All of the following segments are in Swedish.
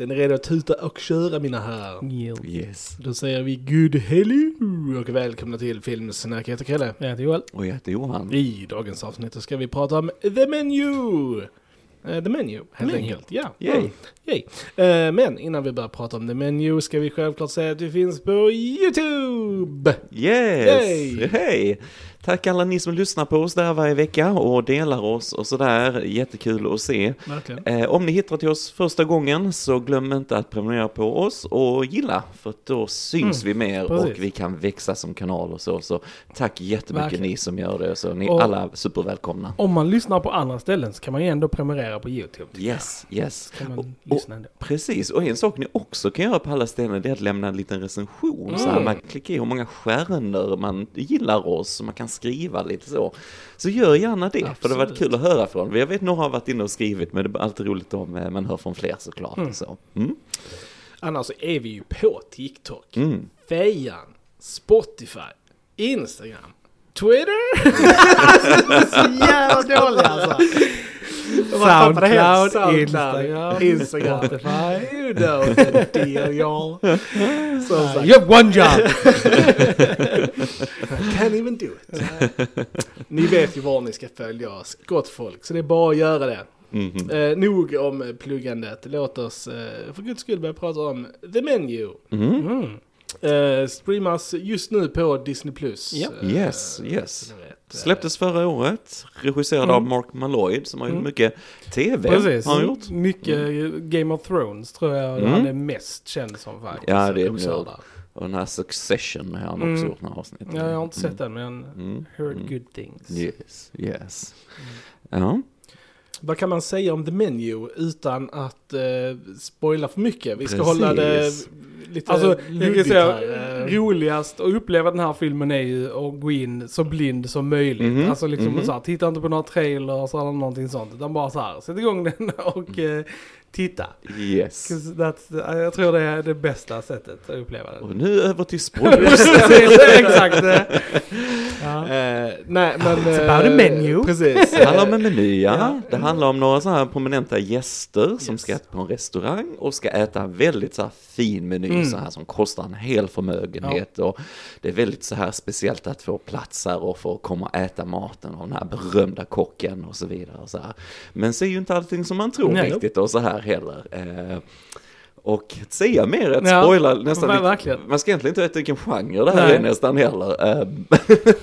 Är ni redo att tuta och köra mina herrar? Yes. Då säger vi good hello och välkomna till Filmsnack. Jag heter Kalle. Jag heter Joel. Och jag heter Johan. I dagens avsnitt ska vi prata om The Menu. Eh, the Menu, helt Menu. enkelt. Ja. Yay. Yay. Eh, men innan vi börjar prata om The Menu ska vi självklart säga att vi finns på YouTube. Yes! Yay. Hej! Tack alla ni som lyssnar på oss där varje vecka och delar oss och sådär. Jättekul att se. Eh, om ni hittar till oss första gången så glöm inte att prenumerera på oss och gilla för då syns vi mer precis. och vi kan växa som kanal och så. Så tack jättemycket Verkligen. ni som gör det. Så ni Och- alla supervälkomna. Om man lyssnar på andra ställen så kan man ju ändå prenumerera på YouTube. Yes, yes. jag. Kan man Och- lyssna ändå. Precis, och en sak ni också kan göra på alla ställen det är att lämna en liten recension. Så här, Mm. man klickar i hur många stjärnor man gillar oss och man kan skriva lite så. Så gör gärna det, för det har varit Absolut. kul att höra från. Jag vet några har varit inne och skrivit, men det är alltid roligt om eh, man hör från fler såklart. Och så. Mm. Annars så är vi ju på TikTok, Mm. Fejan, Spotify, Instagram, Twitter. Så jävla dåliga alltså. Soundcloud, Soundcloud, Instagram, Instagram, Instagram. Spotify. You know the deal y'all. Som sagt, You have one job! can't even do it. Ni vet ju var ni ska följa oss, gott folk, så det är bara att göra det. Mhm. Eh, nog om eh, pluggandet, låt oss eh, för guds skull börja prata om The Menu. Mm. Mm. Eh, streamas just nu på Disney+. Plus. Ja. Eh, Yes, yes. Eh, Släpptes förra året, regisserad Mm. av Mark Malloyd som har gjort Mm. mycket TV. Precis. Har han gjort. Mycket Game of Thrones tror jag Mm. han är mest känd som faktiskt. Ja, det är. Och den här Succession har han Mm. också gjort några avsnitt. Ja, jag har inte sett Mm. den men Mm. heard Mm. good things. Yes, yes. Mm. Ja. Vad kan man säga om The Menu utan att eh, spoila för mycket? Vi ska Precis. hålla det lite Alltså, jag kan säga, här. eh. roligast att uppleva den här filmen är ju att gå in så blind som möjligt. Mhm, Alltså liksom mhm. så här, titta inte på några trailers eller någonting sånt. Utan bara så här, sätt igång den och eh, titta. Yes. That's, jag tror det är det bästa sättet att uppleva den. Och nu över till spoilers. Exakt. eh. Ja. Eh, nej men... It's about a menu. Precis. Det handlar om en meny, ja. Ja. Det handlar om några så här prominenta gäster som Yes. ska äta på en restaurang och ska äta en väldigt så här fin meny Mm. så här som kostar en hel förmögenhet och det är väldigt så här speciellt att få plats här och få komma och äta maten av den här berömda kocken och så vidare och så här. Men så är ju inte allting som man tror Nej. riktigt och så här heller. Eh, och att säga mer är att Ja, spoila nästan verkligen. Man ska egentligen inte veta vilken genre det här Nej. är nästan heller. Eh,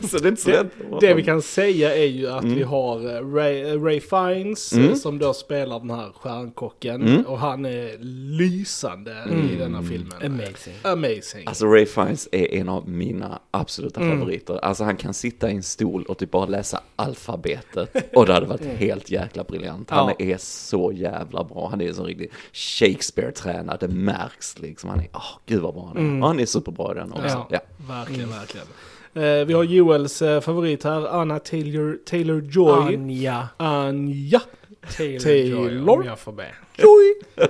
så det är inte så Det, det vi kan säga är ju att Mm. vi har eh, Ray, eh, Ray Fiennes Mm. eh, som då spelar den här stjärnkocken Mm. och han är lysande i Mm. denna filmen. Amazing. Amazing. Alltså Ray Fiennes är en av mina absoluta Mm. favoriter. Alltså han kan sitta i en stol och typ bara läsa alfabetet och det hade varit helt jäkla briljant. Han Mm. Ja. är så jävla bra. Han är en sån riktig Shakespeare-tränare, det märks liksom. Han är, åh gud vad bra han är. Mm. Och han är superbra i den också. Ja. Ja. Verkligen, Mm. verkligen. Eh, vi har Joels eh, favorit här, Anna Taylor, Taylor Joy. Anja Anja Taylor, Taylor. Joy, om jag får be. Joy!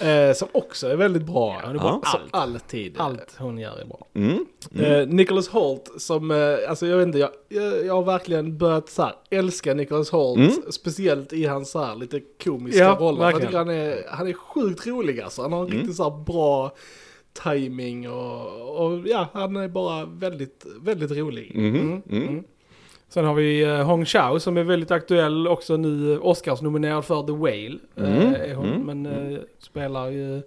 eh, som också är väldigt bra. Ja, är bra. Alltså, Allt. alltid. Allt hon gör är bra. Mm. Mm. Eh, Nicholas Holt som, eh, alltså jag vet inte, jag, jag, jag har verkligen börjat så här, älska Nicholas Holt. Mm. Speciellt i hans så här, lite komiska Ja, roller. Jag tycker han är, han är sjukt rolig alltså. Han har en Mm. riktigt så här bra timing och, och ja, han är bara väldigt, väldigt rolig. Sen har vi eh, Hong Chao som är väldigt aktuell också nu. eh, Oscars-nominerad för The Whale. Mm. Är hon, Mm. Men eh, spelar ju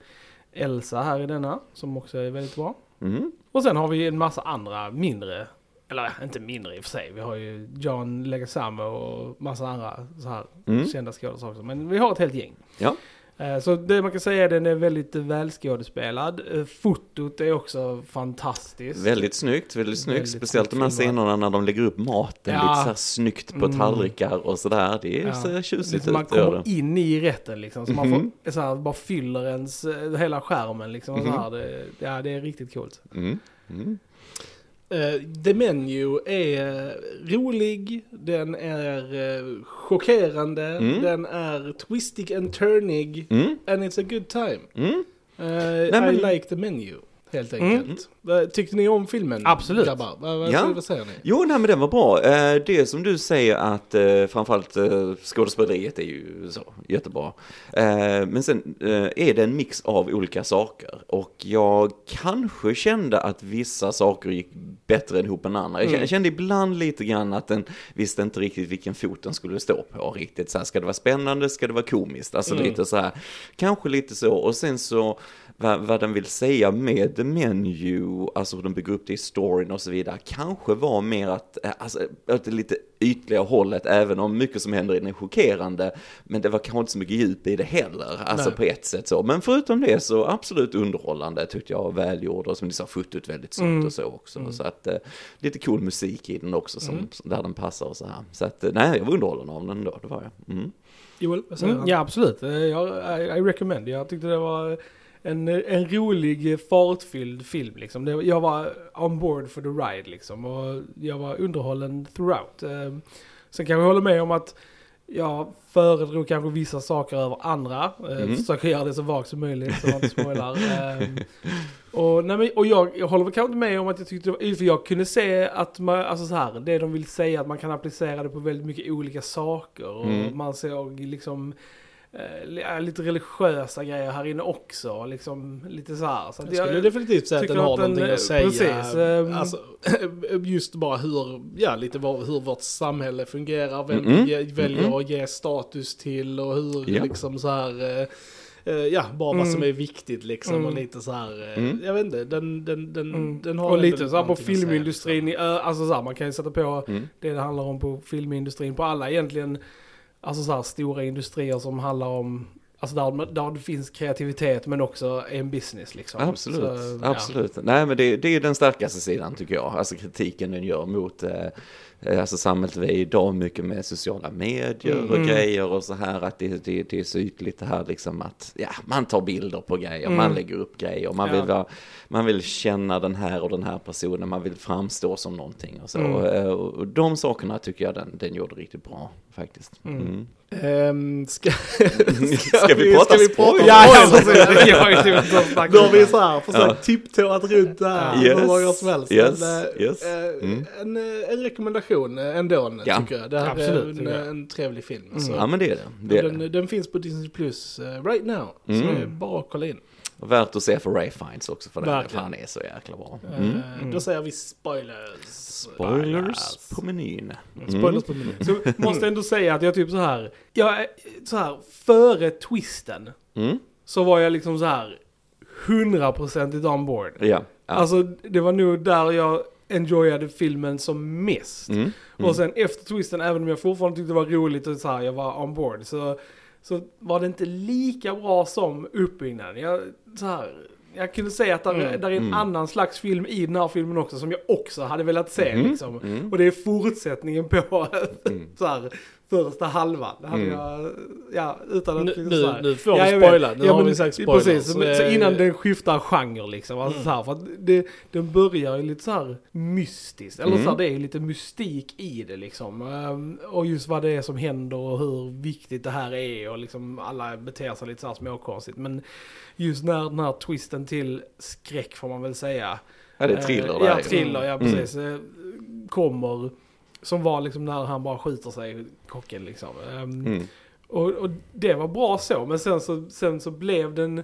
Elsa här i denna. Som också är väldigt bra. Mm. Och sen har vi en massa andra mindre. Eller inte mindre i och för sig. Vi har ju John Leguizamo och massa andra så här Mm. kända skådespelare också. Men vi har ett helt gäng. Ja. Eh, Så det man kan säga är att den är väldigt välskådespelad. Eh, Fotot är också fantastiskt. Väldigt snyggt, väldigt snyggt. Väldigt Speciellt de här scenerna när de lägger upp maten Ja. lite så här snyggt på Mm. tallrikar och sådär. Det är Ja. så tjusigt man ut. gör kommer in i rätten liksom. Så man Mhm. får, så här, bara fyller ens eh, hela skärmen liksom. Mhm. här, det, ja, det är riktigt coolt. Mm. Mm. Eh, The Menu är rolig, den är eh, chockerande, Mm. den är twistig and turnig, Mm. and it's a good time. Mm. Eh, I men- like the menu. Helt Mm. enkelt. Vad Tyckte ni om filmen? Absolut. Grabbar? Vad, vad, Ja. vad säger ni? Jo, nej men den var bra. Eh, Det som du säger att eh, framförallt eh, skådespeleriet är ju så jättebra. Men sen är det en mix av olika saker och jag kanske kände att vissa saker gick bättre än ihop än andra. Jag kände, jag kände ibland lite grann att den visste inte riktigt vilken fot den skulle stå på riktigt. Så här, ska det vara spännande, ska det vara komiskt? Alltså lite så här, kanske lite så. Och sen så vad, vad den vill säga med The Menu, alltså hur den bygger upp det i storyn och så vidare, kanske var mer att, eh, alltså, åt det lite ytliga hållet, även om mycket som händer i den är chockerande, men det var kanske inte så mycket djup i det heller, alltså Nej. på ett sätt så. Men förutom det så absolut underhållande tyckte jag, välgjord och som ni sa, fotot väldigt snyggt och så också. Så att eh, lite cool musik i den också, som, där den passar och så här. Så att, eh, nej, jag var underhållen av den då, det var jag. Mm. Joel, vad säger Mm, han? ja, absolut. Jag, I, I recommend. Jag tyckte det var en, en rolig, fartfylld film. Liksom. Det, jag var on board for the ride liksom. Och jag var underhållen throughout. Eh, Sen kan jag hålla med om att jag föredrog kanske vissa saker över andra. Eh, Mm. Försöker göra det så vagt som möjligt så man inte spoilar. Eh, och, nej, men, och jag, jag håller väl kanske inte med om att jag tyckte det var, för jag kunde se att man, alltså så här, det de vill säga att man kan applicera det på väldigt mycket olika saker. Och Mm. man såg liksom eh, ja, lite religiösa grejer här inne också. Liksom lite så här. Så Jag skulle definitivt säga att den har att den, någonting eh, att säga. precis, ehm, alltså, just bara hur, ja, lite vad, hur vårt samhälle fungerar, vem Mm. vi ge- väljer Mm. att ge status till och hur Ja. liksom så här, eh, eh, ja, bara vad Mm. som är viktigt liksom och Mm. lite så här, eh, Mm. jag vet inte, den, den, den, Mm. den har och lite så här på filmindustrin, liksom. i alltså så här, man kan ju sätta på Mm. det det handlar om på filmindustrin, på alla egentligen, alltså så här stora industrier som handlar om, alltså där, där det finns kreativitet men också en business liksom. Absolut, Så, ja. absolut. Nej men det, det är den starkaste sidan tycker jag, alltså kritiken den gör mot eh, alltså samhället vi är idag mycket med sociala medier och Mm. grejer och så här att det, det, det är så ytligt det här liksom att ja, man tar bilder på grejer, Mm. man lägger upp grejer, man, Ja. vill vara, man vill känna den här och den här personen, man vill framstå som någonting och så. Mm. Och, eh, och, och de sakerna tycker jag den, den gjorde riktigt bra faktiskt. Mm. Mm. Ehm, ska, Ska vi prata ska vi spoiler? Ja, precis. Jag har ju typ Då har vi så här försökt Ja. tiptoat runt det här Yes, hur många som helst. yes, Men, eh, yes. eh, Mm. en, eh, en rekommendation eh, ändå Ja. tycker jag. Det här Absolut, är en, en trevlig film. Mm. Så. Ja men det är det. det, är det. den, den finns på Disney Plus eh, right now. Så Mm. det är bara att kolla in. Värt att se för Ray Fiennes också för den Verkligen. han är så jäkla bra. Eh, Mm. Då säger vi spoilers. Spoilers på menyn. Spoilers på menyn. Så måste ändå säga att jag typ så här, jag, så här, före twisten Mm. så var jag liksom så här 100% on board. Ja. ja. Alltså det var nog där jag enjoyade filmen som mest. Mm. Och sen efter twisten, även om jag fortfarande tyckte det var roligt och så här, jag var on board, så, så var det inte lika bra som uppbyggnaden. Jag, så här, jag kunde säga att där, Mm. där är en Mm. annan slags film i den här filmen också som jag också hade velat se Mm. liksom. Mm. Och det är fortsättningen på Mm. så här, första halvan. Det hade Mm. jag, ja, utan att Nu, liksom nu, får Ja, vi spoila. Nu Ja, har men vi sagt spoilers. Precis, så, så eh, innan den skiftar genre liksom. Alltså Mm. så här, för att det, den börjar ju lite så här mystiskt. Eller Mm. så här, det är lite mystik i det liksom. Ehm, och just vad det är som händer och hur viktigt det här är och liksom alla beter sig lite så här småkonstigt. Men just när den här twisten till skräck får man väl säga. Ja, det är thriller Eh. Ja, thriller, ja Mm. precis. eh, Kommer. Som var liksom när han bara skjuter sig, kocken liksom. Ehm, Mm. och, och det var bra så, men sen så, sen så blev den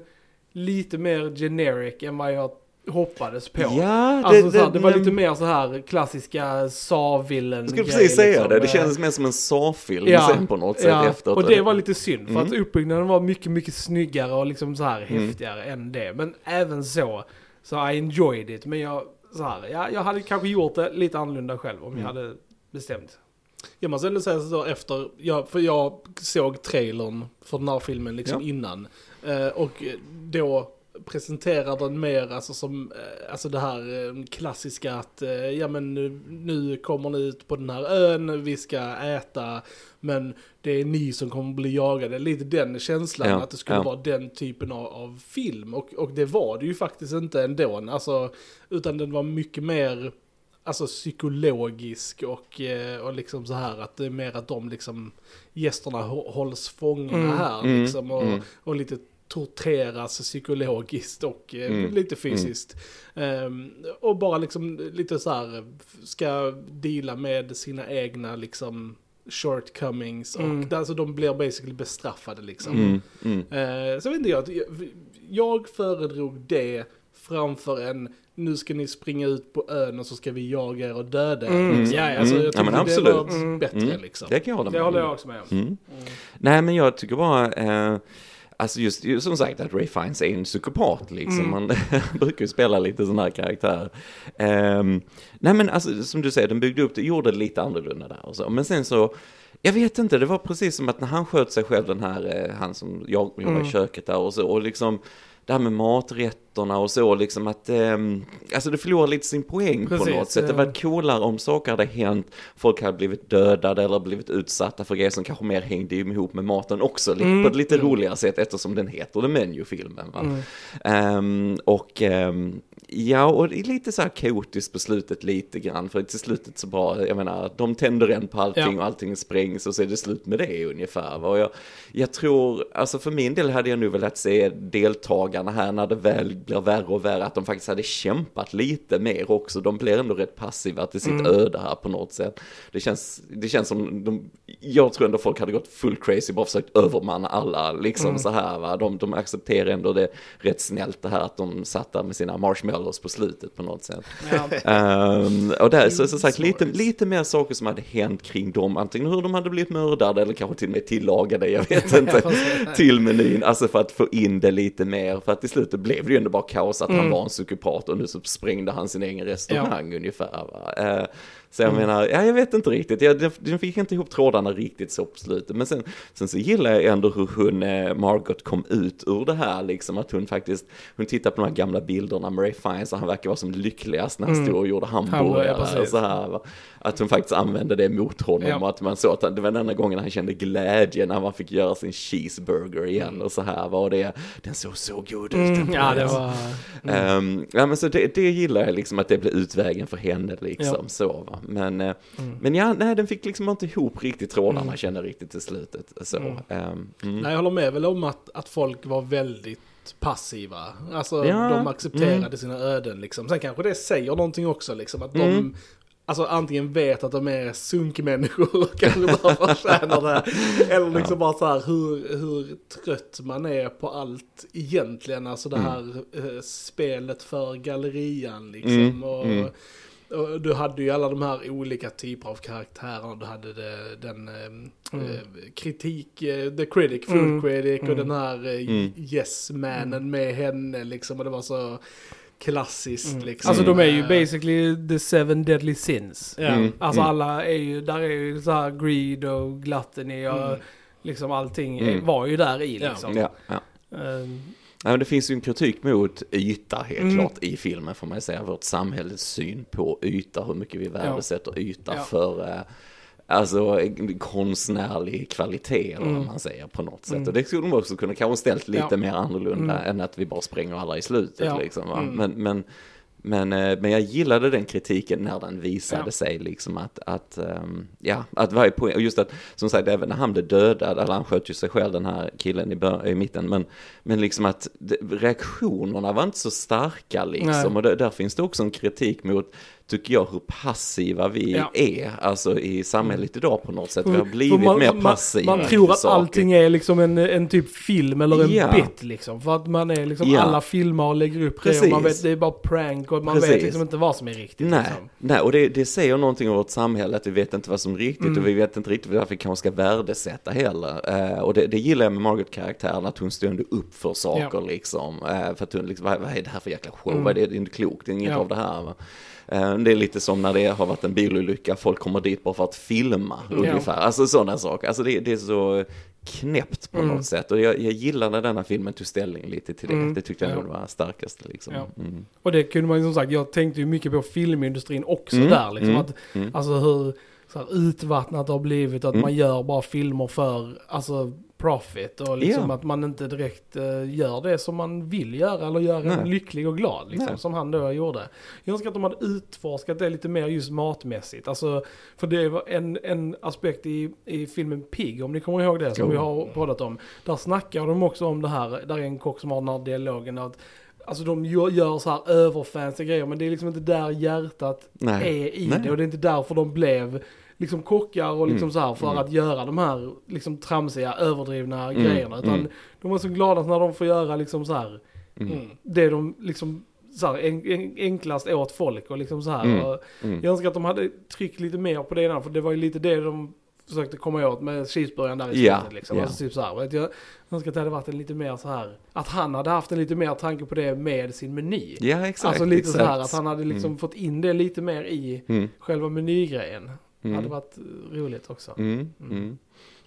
lite mer generic än vad jag hoppades på. Ja, Alltså det, så här, det, det var lite mer så här klassiska Saw-villen Jag skulle precis säga det, det kändes som mer som en Saw-film Ja, sen på något sätt ja, efteråt. och det var lite synd för Mm. att uppbyggnaden var mycket, mycket snyggare och liksom så här Mm. häftigare än det. Men även så, så I enjoyed it. Men jag, så här, ja, jag hade kanske gjort det lite annorlunda själv om Mm. jag hade bestämt. Jag måste ändå säga så efter, ja, för jag såg trailern för den här filmen liksom Ja. innan. Eh, och då presenterar den mer alltså som, eh, alltså det här eh, klassiska att, ja men nu, nu kommer ni ut på den här ön, vi ska äta, men det är ni som kommer bli jagade. Lite den känslan, Ja, att det skulle ja. vara den typen av, av film. Och, och det var det ju faktiskt inte ändå, alltså, utan den var mycket mer alltså psykologisk och, eh, och liksom så här att det är mer att de liksom gästerna hå- hålls fångna Mm. här Mm, liksom och, mm. och lite torteras psykologiskt och eh, Mm. lite fysiskt. Ehm, och bara liksom lite så här ska deala med sina egna liksom shortcomings och Mm. alltså de blir basically bestraffade liksom. Mm, mm. Eh, så vet inte jag- jag föredrog det framför en nu ska ni springa ut på ön och så ska vi jaga er och döda er. Mm. Liksom. Ja, ja. Alltså, Mm. jag Ja, men tyckte det var absolut. Mm. bättre Mm. liksom. Det kan jag hålla med Det håller om. jag också med om. Mm. Nej, men jag tycker bara, eh, alltså just, just som sagt att Ray Fiennes är en psykopat liksom. Mm. Man brukar ju spela lite sådana här karaktärer. Ehm, nej men alltså som du säger, den byggde upp det, gjorde det lite annorlunda där och så. Men sen så, jag vet inte, det var precis som att när han sköt sig själv, den här, eh, han som jag jobbar Mm. i köket där och så, och liksom det här med maträtterna och så, liksom att, ehm, alltså det förlorar lite sin poäng på Precis, något sätt. Det ja. var coolare om saker hade hänt, folk hade blivit dödade eller blivit utsatta för grejer som kanske mer hängde ihop med maten också, Mm. på ett lite roligare sätt eftersom den heter The Menu-filmen. Mm. Ehm, och ehm, ja, och det är lite så här kaotiskt på slutet lite grann, för till slutet så bara, jag menar, de tänder en på allting Ja. och allting sprängs och så är det slut med det ungefär. Och jag, jag tror, alltså för min del hade jag nu velat se deltagarna här när det väl blir värre och värre, att de faktiskt hade kämpat lite mer också. De blir ändå rätt passiva till sitt Mm. öde här på något sätt. Det känns, det känns som, de, jag tror ändå folk hade gått full crazy, bara försökt övermanna alla liksom Mm. så här va. De, de accepterar ändå det rätt snällt det här att de satt där med sina marshmallows på slutet på något sätt. Ja. Ehm, och där, så, så sagt, lite, lite mer saker som hade hänt kring dem, antingen hur de hade blivit mördade eller kanske till och med tillagade, jag vet inte, till menyn, alltså för att få in det lite mer, för att i slutet blev det ju ändå bara kaos att han Mm. var en psykopat och nu så sprängde han sin egen restaurang ungefär. Va? Eh, så jag menar, ja jag vet inte riktigt, jag, den- fick inte ihop trådarna riktigt så på slutet, men sen, sen så gillar jag ändå hur hon, eh, Margot kom ut ur det här liksom, att hon faktiskt, hon tittar på de här gamla bilderna med Ray Fiennes och han verkar vara som lyckligast när han Mm. stod och gjorde Hamburgare, och så här. Va? Att hon faktiskt använde det mot honom Ja. och att man såg att det var den enda gången han kände glädje när man fick göra sin cheeseburger igen och så här. Va? Och det, den såg så god ut. Mm, ja, det var... Ehm, ja men så det, det gillar jag liksom att det blev utvägen för henne liksom Ja. så va. Men, eh, Mm. men ja, nej den fick liksom inte ihop riktigt trådarna Mm. kände riktigt till slutet. Så. Mm. ehm, mm. Nej, jag håller med väl om att, att folk var väldigt passiva. Alltså Ja, de accepterade mm. sina öden liksom. Sen kanske det säger någonting också liksom. Att de Mm. Alltså antingen vet att de är sunkmänniskor och kanske bara förtjänar det. Eller liksom Ja. bara så här hur, hur trött man är på allt egentligen. Alltså det Mm. här eh, spelet för gallerian liksom. Mm, Och, mm. Du hade ju alla de här olika typer av karaktärer. Du hade det, den eh, Mm. eh, kritik, eh, the critic, food Mm. critic och Mm. den här eh, Mm. yes-mannen med henne liksom. Och det var så klassiskt Mm. liksom. Alltså de är ju Eh, basically the seven deadly sins. Ja. Mm. Alltså Mm. alla är ju, där är ju så här greed och gluttony och Mm. liksom allting Mm. är, var ju där i Ja. liksom. Ja, ja. Ehm, Ja, det finns ju en kritik mot yta helt Mm. klart i filmen får man säga. Vårt samhälles syn på yta, hur mycket vi värdesätter yta Ja. för eh, alltså konstnärlig kvalitet eller vad Mm. man säger på något sätt. Mm. Och det skulle de också kunna kanske ställt lite Ja. mer annorlunda Mm. än att vi bara spränger alla i slutet Ja. liksom. Mm. Men, men, men, eh, men jag gillade den kritiken när den visade Ja. sig liksom att, att ehm, ja, att varje poäng, och just att som sagt även när han blev dödad, eller han sköt ju sig själv den här killen i, bör- i mitten, men, men liksom att reaktionerna var inte så starka liksom, Nej. och där, där finns det också en kritik mot, tycker jag, hur passiva vi Ja. är, alltså i samhället idag på något sätt, vi har blivit man, mer man, passiva. Man tror till att saker. allting är liksom en, en typ film eller en Ja. bit liksom. För att man är liksom, Ja. alla filmar och lägger upp det och man Precis. vet det är bara prank och man Precis. vet liksom inte vad som är riktigt Nej, liksom. nej, och det, det säger någonting om vårt samhälle, att vi vet inte vad som är riktigt Mm. och vi vet inte riktigt varför vi kanske ska värdesätta heller. Eh, och det, det gillar jag med Margaret-karaktären, att hon stod upp för saker liksom. Eh, för att hon liksom, vad, vad är det här för jäkla show? Mm. Vad är det, det är inte klokt, det är inget av det här. Va? Det är lite som när det har varit en bilolycka, folk kommer dit bara för att filma Ja. ungefär. Alltså sådana saker. Alltså det, det är så knäppt på Mm. något sätt. Och jag, jag gillar när denna filmen tog ställning lite till det. Mm. Det tyckte jag Ja. var starkaste liksom. Ja. Mm. Och det kunde man ju som sagt, jag tänkte ju mycket på filmindustrin också Mm, där liksom. mm, Att, mm. Alltså hur, så här utvattnat det har blivit att Mm. man gör bara filmer för alltså profit och liksom Ja. att man inte direkt eh, gör det som man vill göra eller gör en lycklig och glad liksom Nej. som han då gjorde. Jag önskar att de hade utforskat det lite mer just matmässigt. Alltså, för det var en, en aspekt i, i filmen Pig, om ni kommer ihåg det, som Jo. vi har pratat om. Där snackar de också om det här, där är en kock som har den här dialogen att Alltså de gör, så här överfancy grejer men det är liksom inte där hjärtat Nej. är i Nej. det och det är inte därför de blev liksom kockar och liksom Mm. så här för Mm. att göra de här liksom tramsiga, överdrivna Mm. grejerna. Utan Mm. de var så glada när de får göra liksom så här Mm. Mm. det de liksom så här, en, en, enklast åt folk och liksom så här. Och jag önskar att de hade tryckt lite mer på det innan, för det var ju lite det de försökte komma åt med cheeseburgaren där i slutet. Liksom. ja. Alltså, typ så här. Vet Jag önskar att det hade varit en lite mer så här, att han hade haft en lite mer tanke på det med sin meny. Ja, exakt. alltså lite exakt. så här att han hade liksom Mm. fått in det lite mer i Mm. själva menygrejen. Mm. Hade varit roligt också. Mm, Mm. mm.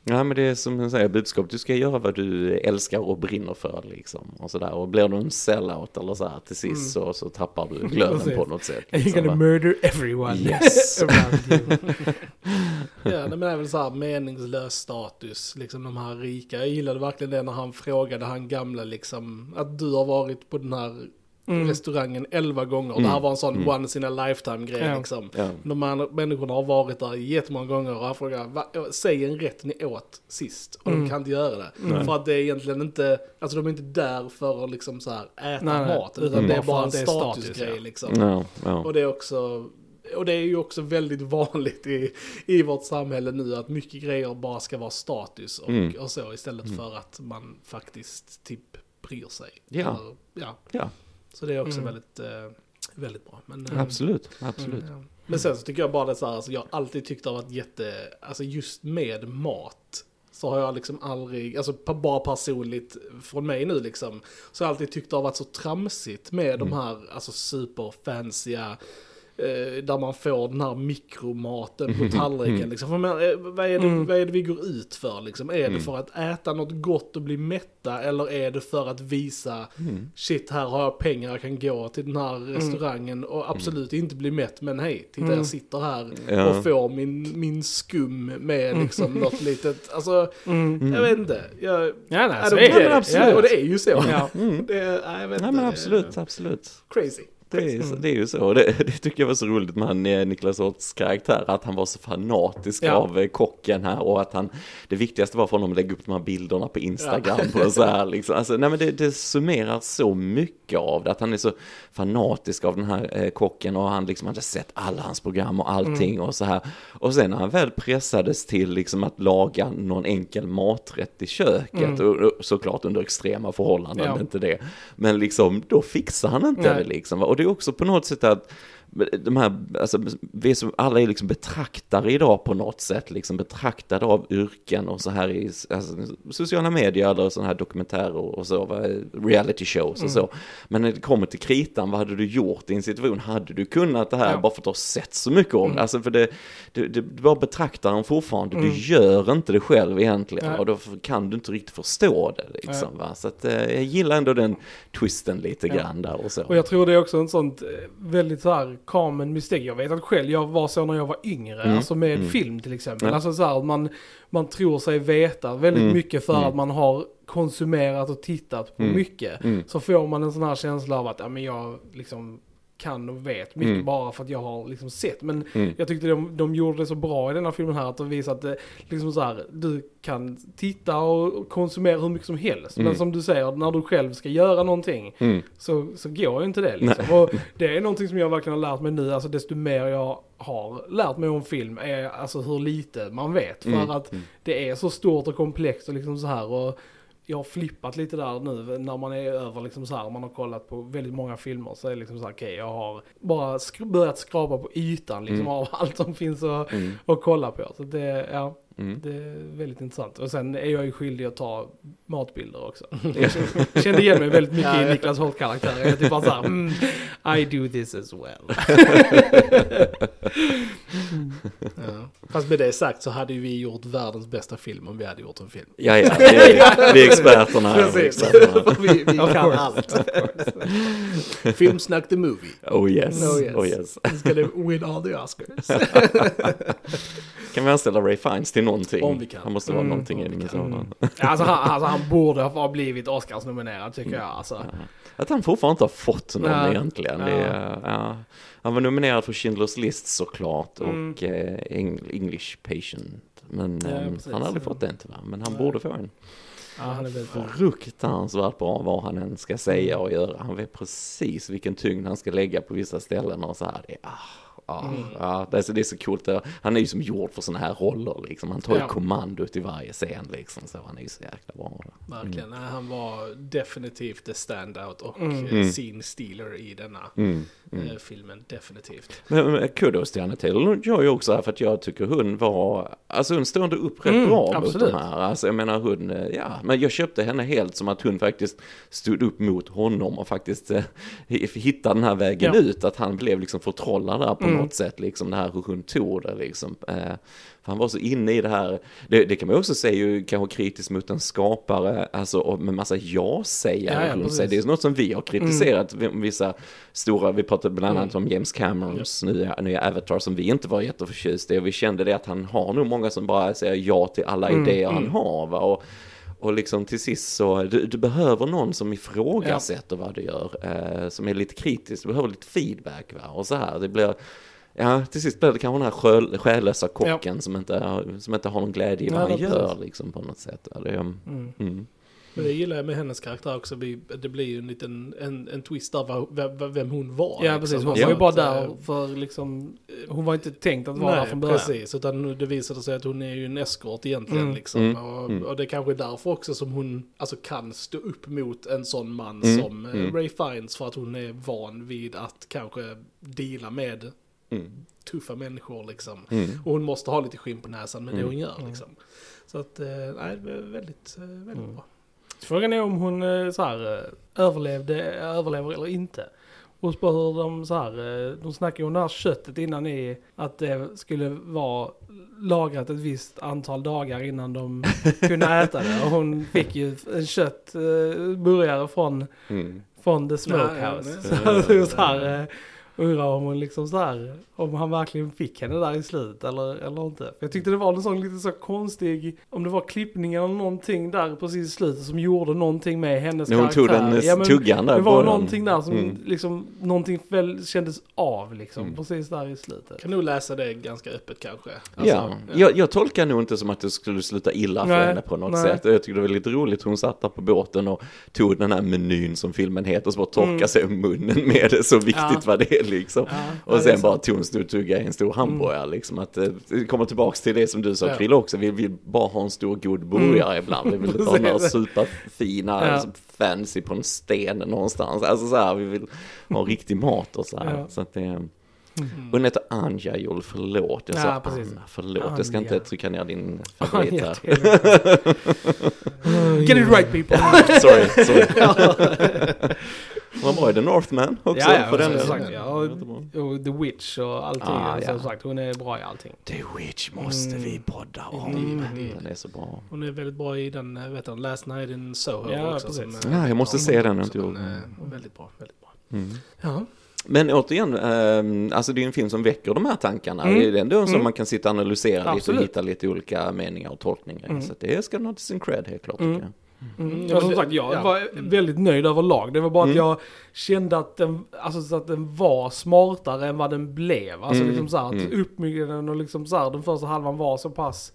Ja men det är som jag säger, budskap, du ska göra vad du älskar och brinner för liksom. Och sådär. Och blir du en sellout eller så här till sist så, så tappar du glöden på något sätt. You're liksom, gonna va? murder everyone Yes. Ja, nej, men är väl så här meningslös status, liksom de här rika. Jag gillade verkligen det när han frågade han gamla liksom, att du har varit på den här Mm. restaurangen elva gånger. Mm. Det här var en sån Mm. once in a lifetime grej Ja. liksom. Ja. De här människorna har varit där jättemånga gånger och han frågar, "Va, säg en rätt ni åt sist. Och Mm. de kan inte göra det. Nej. För att det är egentligen inte, alltså de är inte där för att liksom så här äta Nej, nej. mat. Utan Mm. det är Bara en är status, statusgrej ja. liksom. Ja, ja. Och det är också, och det är ju också väldigt vanligt i, i vårt samhälle nu att mycket grejer bara ska vara status och, Mm. och så istället Mm. för att man faktiskt typ bryr sig. Ja. Eller, ja. Ja. Så det är också Mm. väldigt, eh, väldigt bra. Men, eh, Absolut, absolut. ja. Men sen så tycker jag bara det så här, alltså jag har alltid tyckt har varit jätte, alltså just med mat så har jag liksom aldrig, alltså bara personligt från mig nu liksom, så har jag alltid tyckt det har varit så tramsigt med de Mm. här, alltså superfansiga, eh, där man får den här mikromaten på tallriken Mm. liksom. För men, eh, vad, är det, Mm. vad är det vi går ut för liksom? Är det Mm. för att äta något gott och bli mätta eller är det för att visa Mm. shit här har jag pengar, jag kan gå till den här restaurangen och absolut inte bli mätt. Men hej, titta Mm. jag sitter här Ja. och får min, min skum med liksom något litet, alltså Mm. jag vet inte. Jag, Ja, nej, så är det. absolut. Ja, och det är ju så. Ja. Mm. Det är, nej, jag vet inte, men absolut, absolut. Crazy. Det är, så, det är ju så. Det, det tycker jag var så roligt med han, eh, Niklas Holts karaktär, att han var så fanatisk Ja. av eh, kocken här och att han, det viktigaste var för honom att lägga upp de här bilderna på Instagram och så här liksom. Alltså, nej men det, det summerar så mycket av det, att han är så fanatisk av den här eh, kocken och han liksom hade sett alla hans program och allting och så här. Och sen när han väl pressades till liksom att laga någon enkel maträtt i köket, Mm. och, och såklart under extrema förhållanden, Ja. inte det. Men liksom, då fixar han inte Nej. det liksom. Och det är också på något sätt att de här, alltså, vi som alla är liksom betraktare idag på något sätt, liksom betraktade av yrken och så här i alltså, sociala medier eller sådana här dokumentärer och så, va, reality shows och så. Men när det kommer till kritan, vad hade du gjort i en situation? Hade du kunnat det här Ja. bara för att du har sett så mycket om det? Alltså för det, det, det du bara betraktar den fortfarande, Mm. du gör inte det själv egentligen Nej. och då kan du inte riktigt förstå det liksom. Va? Så att, eh, jag gillar ändå den twisten lite Ja. grann där och så. Och jag tror det är också en sånt eh, väldigt så här common mistake. Jag vet att själv, jag var så när jag var yngre, Mm. alltså med Mm. film till exempel. Ja. Alltså så här, man, man tror sig veta väldigt Mm. mycket för Mm. att man har konsumerat och tittat på Mm. mycket. Mm. Så får man en sån här känsla av att ja, men jag liksom kan och vet mycket Mm. bara för att jag har liksom sett. Men Mm. jag tyckte de, de gjorde det så bra i den här filmen här att de visade att det, liksom så här, du kan titta och konsumera hur mycket som helst. Men Mm. som du säger, när du själv ska göra någonting Mm. så, så går ju inte det liksom. Och det är någonting som jag verkligen har lärt mig nu, alltså desto mer jag har lärt mig om film är alltså hur lite man vet. För Mm. att Mm. det är så stort och komplext och liksom så här. Och jag har flippat lite där nu när man är över liksom så här, man har kollat på väldigt många filmer så är det liksom så här, okej jag har bara sk- börjat skrapa på ytan liksom Mm. av allt som finns att, Mm. att kolla på. Så det, ja, Mm. det är väldigt intressant. Och sen är jag ju skyldig att ta matbilder också. Jag kände igen mig väldigt mycket i. Niklas Holt-karaktären. Jag är typ bara såhär, mm, I do this as well. Ja. Fast med det sagt så hade vi gjort världens bästa film om vi hade gjort en film. Ja, ja, vi är, vi är experterna. vi Precis, experterna. vi, vi Of kan course, allt. Filmsnack the movie. Oh yes, Oh yes. oh yes. Ska det win all the Oscars. Kan vi anställa Ray Fiennes till någonting? Om vi kan. Han måste vara Mm, någonting i vi kan. sådan. Alltså han, alltså han borde ha blivit Oscars-nominerad tycker jag. Alltså. Att han fortfarande inte har fått någon Nej. egentligen. Det Ja. är, ja. Han var nominerad för Schindler's List såklart Mm. och eh, Eng- English Patient. Men Ja, eh, han har aldrig fått den tyvärr. Men han Nej. borde få en. Ja, han är väldigt bra. Fruktansvärt bra vad han än ska säga och göra. Han vet precis vilken tyngd han ska lägga på vissa ställen och så här. Det ah, ah, Mm. ja, det, är så, det är så coolt. Han är ju som gjord för sådana här roller liksom. Han tar ju Ja. kommandot i varje scen liksom. Så han är ju så jäkla bra. Verkligen. Nej, han var definitivt the standout och Mm. mm. Mm. scene stealer i denna Mm, mm. eh, filmen. Definitivt. Men, men kudos till Anna Taylor jag ju också här för att jag tycker hon var, alltså hon stod upp rätt Mm, bra absolut. mot de här. Alltså jag menar hon, eh, ja, men jag köpte henne helt som att hon faktiskt stod upp mot honom och faktiskt eh, hittade den här vägen Ja. ut. Att han blev liksom förtrollad där på Mm. Något sätt, liksom det här hur hon tog det liksom. Eh, för han var så inne i det här, det, det kan man också säga ju kanske kritiskt mot en skapare, alltså med massa ja-sägare Ja, ja, runt sig. Det är något som vi har kritiserat, vissa stora, vi pratade bland annat om James Camerons nya, nya Avatar som vi inte var jätteförtjusta i och vi kände det att han har nog många som bara säger ja till alla Mm, idéer han mm. har va? Och, och liksom till sist så, du, du behöver någon som ifrågasätter vad du gör, eh, som är lite kritisk, du behöver lite feedback va? Och så här, det blir, ja till sist blir det kanske den här själlösa kocken som, inte, har- som inte har någon glädje i vad Ja, han gör liksom på något sätt. Det, Mm. mm. Men det gillar jag med hennes karaktär också. Vi, det blir ju en liten en, en twist av vem, hon var. Ja liksom. precis, hon Ja. var ju bara där eh, för liksom, hon var inte tänkt att vara där Nej, från början. precis. Utan det visade sig att hon är ju en eskort egentligen. Mm. Liksom. Mm. Och, Mm. och det är kanske är därför också som hon alltså, kan stå upp mot en sån man Mm. som eh, Mm. Ray Fiennes. För att hon är van vid att kanske deala med Mm. tuffa människor liksom. Mm. Och hon måste ha lite skinn på näsan med det Mm. hon gör Mm. liksom. Så att, eh, nej, väldigt, eh, väldigt Mm. bra. Frågan är om hon eh, så här, överlevde, överlever eller inte. Och på hur de så här, de snackade ju om det här köttet innan i att det skulle vara lagrat ett visst antal dagar innan de kunde äta det. Och hon fick ju en köttburgare från, Mm. från The Nej, Smokehouse. nej. Så det är så här, undrar om hon liksom så här, om han verkligen fick henne där i slutet eller, eller inte. För jag tyckte det var en sån lite så konstig, om det var klippningen eller någonting där precis i slutet som gjorde någonting med hennes När hon karaktär. tog den Ja, men tuggan där Det var någonting där som Mm. liksom, någonting väl kändes av liksom, Mm. precis där i slutet. Kan nog läsa det ganska öppet kanske. Alltså, Ja, jag, jag tolkar nog inte som att det skulle sluta illa för Nej, henne på något nej. sätt. Jag tycker det var lite roligt, hon satt där på båten och tog den här menyn som filmen heter och så bara torka Mm. sig munnen med det, så viktigt Ja. var det liksom. Ja, Och ja, sen bara tog en stor tugga i en stor hamburgare liksom. Att eh, det kommer tillbaks till det som du sa Ja. Krille också, vi vill bara ha en stor god burgare ibland. Vi vill inte ha Precis. superfina, Ja. alltså, fancy på en sten någonstans. Alltså så här, vi vill ha riktig mat och så här. Ja. Så att det, Mm. hon heter Anja Jol, förlåt. Jag sa Ja. Anna, förlåt. Jag ska Anja. inte trycka ner din favorit här. Get it right people! sorry, sorry. Vad bra är The Northman också? Ja, ja, för den som sagt, ja. Jättebra. Och The Witch och allting. Ah, som ja. sagt, hon är bra i allting. The Witch måste Mm. vi podda om. Mm. Den är så bra. Hon är väldigt bra i den, vet du, Last Night in Soho Ja, också. precis. eh, Ja, jag måste ja, se den, inte men, gjort. eh, Väldigt bra, väldigt bra. Mm. Ja. Men återigen, eh, alltså det är en film som väcker de här tankarna. Mm. Det är ändå en som Mm. man kan sitta och analysera lite och Absolut. hitta lite olika meningar och tolkningar. Mm. Så det ska nog till sin cred helt klart Mm. Mm. Mm, Ja, som det- sagt, jag ja. var väldigt nöjd överlag. Det var bara att Mm. jag kände att den, alltså, så att den var smartare än vad den blev. Alltså Mm. liksom så här, att Mm. uppbyggnaden och liksom så här, den första halvan var så pass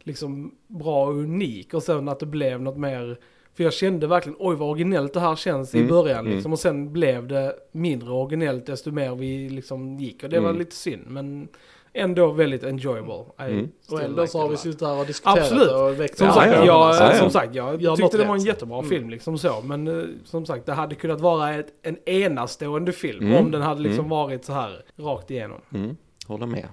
liksom bra och unik. Och sen att det blev något mer, för jag kände verkligen oj vad originellt det här känns i Mm. början Mm. liksom. Och sen blev det mindre originellt desto mer vi liksom gick. Och det var Mm. lite synd. Men ändå väldigt enjoyable. I Mm. Och ändå like så har vi suttit här och diskuterat Absolut. och väckt Som Ja, sagt, ja, jag, ja, ja. som sagt, jag Gör tyckte det var en jättebra Mm. film liksom så. Men eh, som sagt, det hade kunnat vara ett, en enastående film Mm. om den hade liksom Mm. varit så här rakt igenom. Mm. Håller med.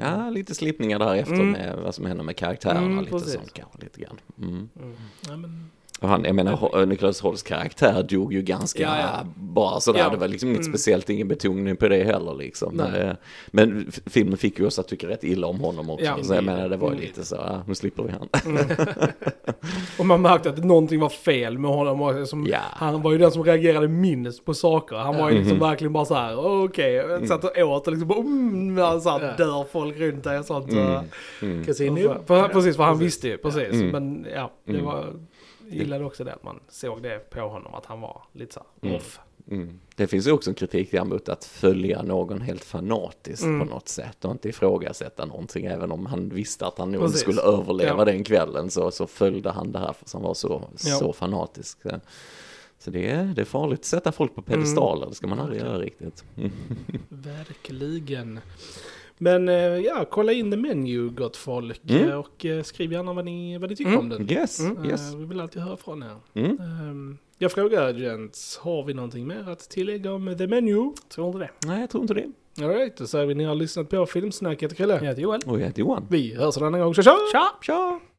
Ja. lite slipningar där efter Mm. med vad som händer med karaktärerna. Mm, lite precis. sånt kanske lite grann. Mm. Mm. Ja, men, han, jag menar, Ho- Nicholas Holts karaktär dog ju ganska Ja, ja. bara sådär. Ja. Det var liksom inget Mm. speciellt, ingen betoning på det heller liksom. Men, Nej. det, men filmen fick ju oss att tycka rätt illa om honom också. Ja, så jag menar, det var Indeed. lite så, ah, nu slipper vi han. Och man märkte att någonting var fel med honom. också, Som, Ja. Han var ju den som reagerade minst på saker. Han var ju liksom Mhm. verkligen bara så här, okej, satt och åt och liksom bara, mm, när så här, Ja. dör folk runt dig och sånt. Mm. Mm. Casino. och så- för, precis, för han visste ju, precis. Mm. Men ja, det Mm. var, gillade också det att man såg det på honom, att han var lite så här Mm. off. Mm. Det finns ju också en kritik där mot att följa någon helt fanatiskt Mm. på något sätt och inte ifrågasätta någonting. Även om han visste att han nog Precis. skulle överleva Ja. den kvällen så, så följde han det här för att han var så, Ja. så fanatisk. Så, det, är, det är farligt att sätta folk på pedestaler, det ska man aldrig göra riktigt. Mm. Verkligen. Men eh, ja, kolla in the menu gott folk. Mm. eh, Och eh, skriv gärna vad ni, vad ni tycker Mm. om den. Yes, Mm. yes. Vi vill alltid höra från er. Mm. Ehm, Jag frågar Gents, har vi någonting mer att tillägga om the menu? Tror inte det. Nej, jag tror inte det. Alright, då säger vi ni har lyssnat på Filmsnacket, Krille. Jag heter Joel. Och jag heter Johan. Vi hörs en annan gång, tja tja! Tja! Tja!